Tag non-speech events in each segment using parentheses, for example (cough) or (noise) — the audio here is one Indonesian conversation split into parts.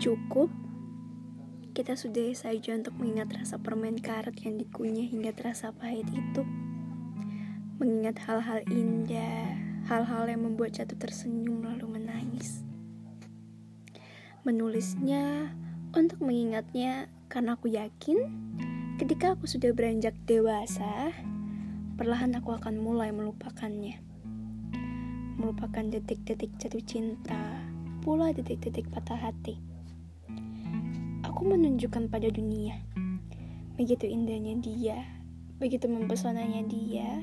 Cukup, kita sudah saja untuk mengingat rasa permen karet yang dikunyah hingga terasa pahit itu. Mengingat hal-hal indah, hal-hal yang membuat jatuh tersenyum lalu menangis. Menulisnya untuk mengingatnya karena aku yakin ketika aku sudah beranjak dewasa, perlahan aku akan mulai melupakannya. Melupakan detik-detik jatuh cinta, pula detik-detik patah hati aku menunjukkan pada dunia. Begitu indahnya dia, begitu mempesonanya dia,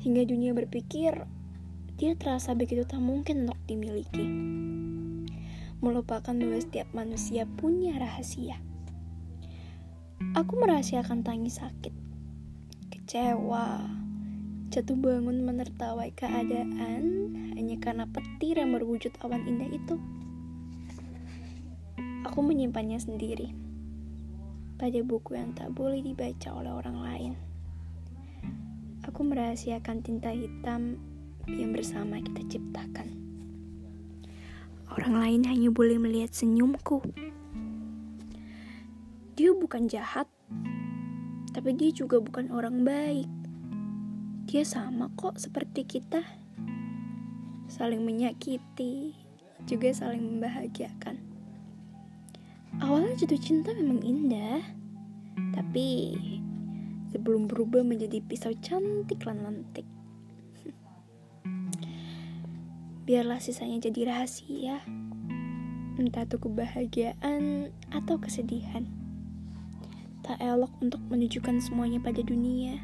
hingga dunia berpikir dia terasa begitu tak mungkin untuk dimiliki. Melupakan bahwa setiap manusia punya rahasia. Aku merahasiakan tangis sakit, kecewa, jatuh bangun menertawai keadaan hanya karena petir yang berwujud awan indah itu. Aku menyimpannya sendiri pada buku yang tak boleh dibaca oleh orang lain. Aku merahasiakan tinta hitam yang bersama kita ciptakan. Orang lain hanya boleh melihat senyumku. Dia bukan jahat, tapi dia juga bukan orang baik. Dia sama kok seperti kita, saling menyakiti, juga saling membahagiakan. Awalnya jatuh cinta memang indah, tapi sebelum berubah menjadi pisau cantik lantik. (laughs) Biarlah sisanya jadi rahasia, entah itu kebahagiaan atau kesedihan. Tak elok untuk menunjukkan semuanya pada dunia.